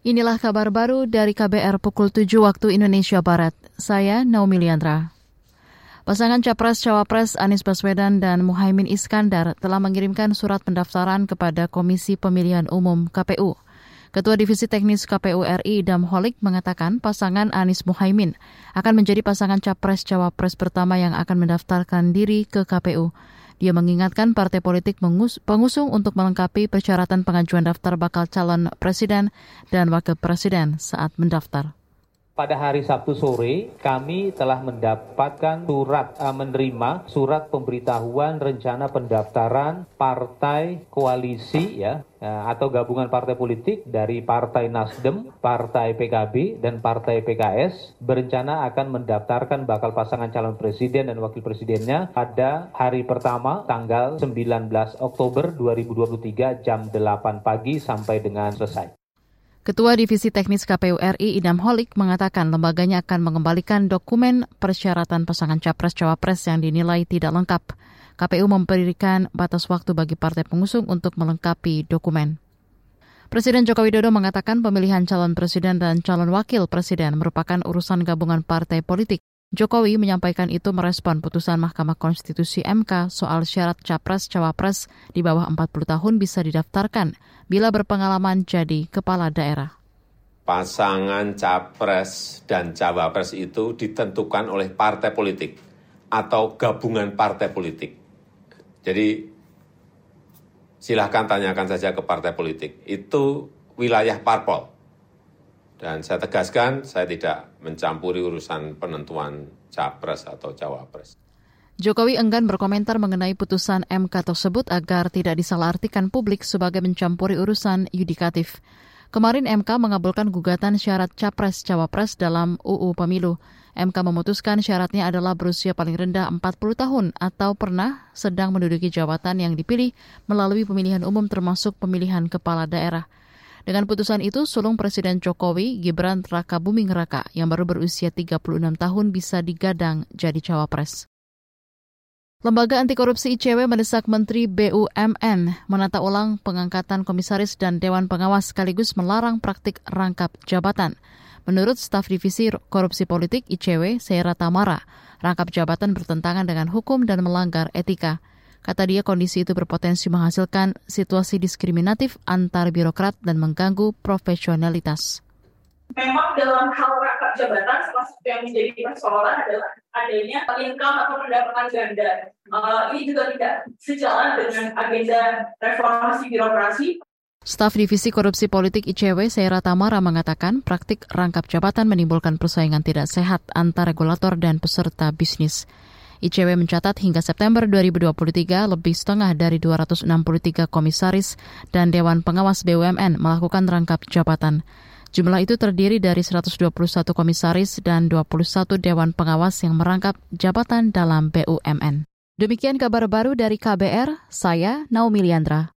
Inilah kabar baru dari KBR pukul 7 waktu Indonesia Barat. Saya Naomi Liandra. Pasangan Capres-Cawapres Anies Baswedan dan Muhaimin Iskandar telah mengirimkan surat pendaftaran kepada Komisi Pemilihan Umum KPU. Ketua Divisi Teknis KPU RI Idam Holik mengatakan pasangan Anies Muhaimin akan menjadi pasangan Capres-Cawapres pertama yang akan mendaftarkan diri ke KPU. Dia mengingatkan partai politik pengusung untuk melengkapi persyaratan pengajuan daftar bakal calon presiden dan wakil presiden saat mendaftar. Pada hari Sabtu sore, kami telah mendapatkan surat uh, menerima surat pemberitahuan rencana pendaftaran partai koalisi ya uh, atau gabungan partai politik dari Partai Nasdem, Partai PKB dan Partai PKS berencana akan mendaftarkan bakal pasangan calon presiden dan wakil presidennya pada hari pertama tanggal 19 Oktober 2023 jam 8 pagi sampai dengan selesai. Ketua Divisi Teknis KPU RI Idam Holik mengatakan lembaganya akan mengembalikan dokumen persyaratan pasangan capres-cawapres yang dinilai tidak lengkap. KPU memberikan batas waktu bagi partai pengusung untuk melengkapi dokumen. Presiden Joko Widodo mengatakan pemilihan calon presiden dan calon wakil presiden merupakan urusan gabungan partai politik. Jokowi menyampaikan itu merespon putusan Mahkamah Konstitusi MK soal syarat capres-cawapres di bawah 40 tahun bisa didaftarkan bila berpengalaman jadi kepala daerah. Pasangan capres dan cawapres itu ditentukan oleh partai politik atau gabungan partai politik. Jadi silahkan tanyakan saja ke partai politik. Itu wilayah parpol dan saya tegaskan, saya tidak mencampuri urusan penentuan capres atau cawapres. Jokowi enggan berkomentar mengenai putusan MK tersebut agar tidak disalahartikan publik sebagai mencampuri urusan yudikatif. Kemarin MK mengabulkan gugatan syarat capres-cawapres dalam UU Pemilu. MK memutuskan syaratnya adalah berusia paling rendah 40 tahun atau pernah sedang menduduki jabatan yang dipilih melalui pemilihan umum termasuk pemilihan kepala daerah. Dengan putusan itu, sulung Presiden Jokowi, Gibran Raka Buming Raka, yang baru berusia 36 tahun bisa digadang jadi cawapres. Lembaga Anti Korupsi ICW mendesak Menteri BUMN menata ulang pengangkatan komisaris dan Dewan Pengawas sekaligus melarang praktik rangkap jabatan. Menurut staf divisi korupsi politik ICW, Sera Tamara, rangkap jabatan bertentangan dengan hukum dan melanggar etika. Kata dia kondisi itu berpotensi menghasilkan situasi diskriminatif antar birokrat dan mengganggu profesionalitas. Memang dalam hal rangkap jabatan salah satu yang menjadi persoalan adalah adanya income atau pendapatan ganda. Uh, ini juga tidak sejalan dengan agenda reformasi birokrasi Staf Divisi Korupsi Politik ICW, Seira Tamara, mengatakan praktik rangkap jabatan menimbulkan persaingan tidak sehat antar regulator dan peserta bisnis. ICW mencatat hingga September 2023 lebih setengah dari 263 komisaris dan Dewan Pengawas BUMN melakukan rangkap jabatan. Jumlah itu terdiri dari 121 komisaris dan 21 Dewan Pengawas yang merangkap jabatan dalam BUMN. Demikian kabar baru dari KBR, saya Naomi Liandra.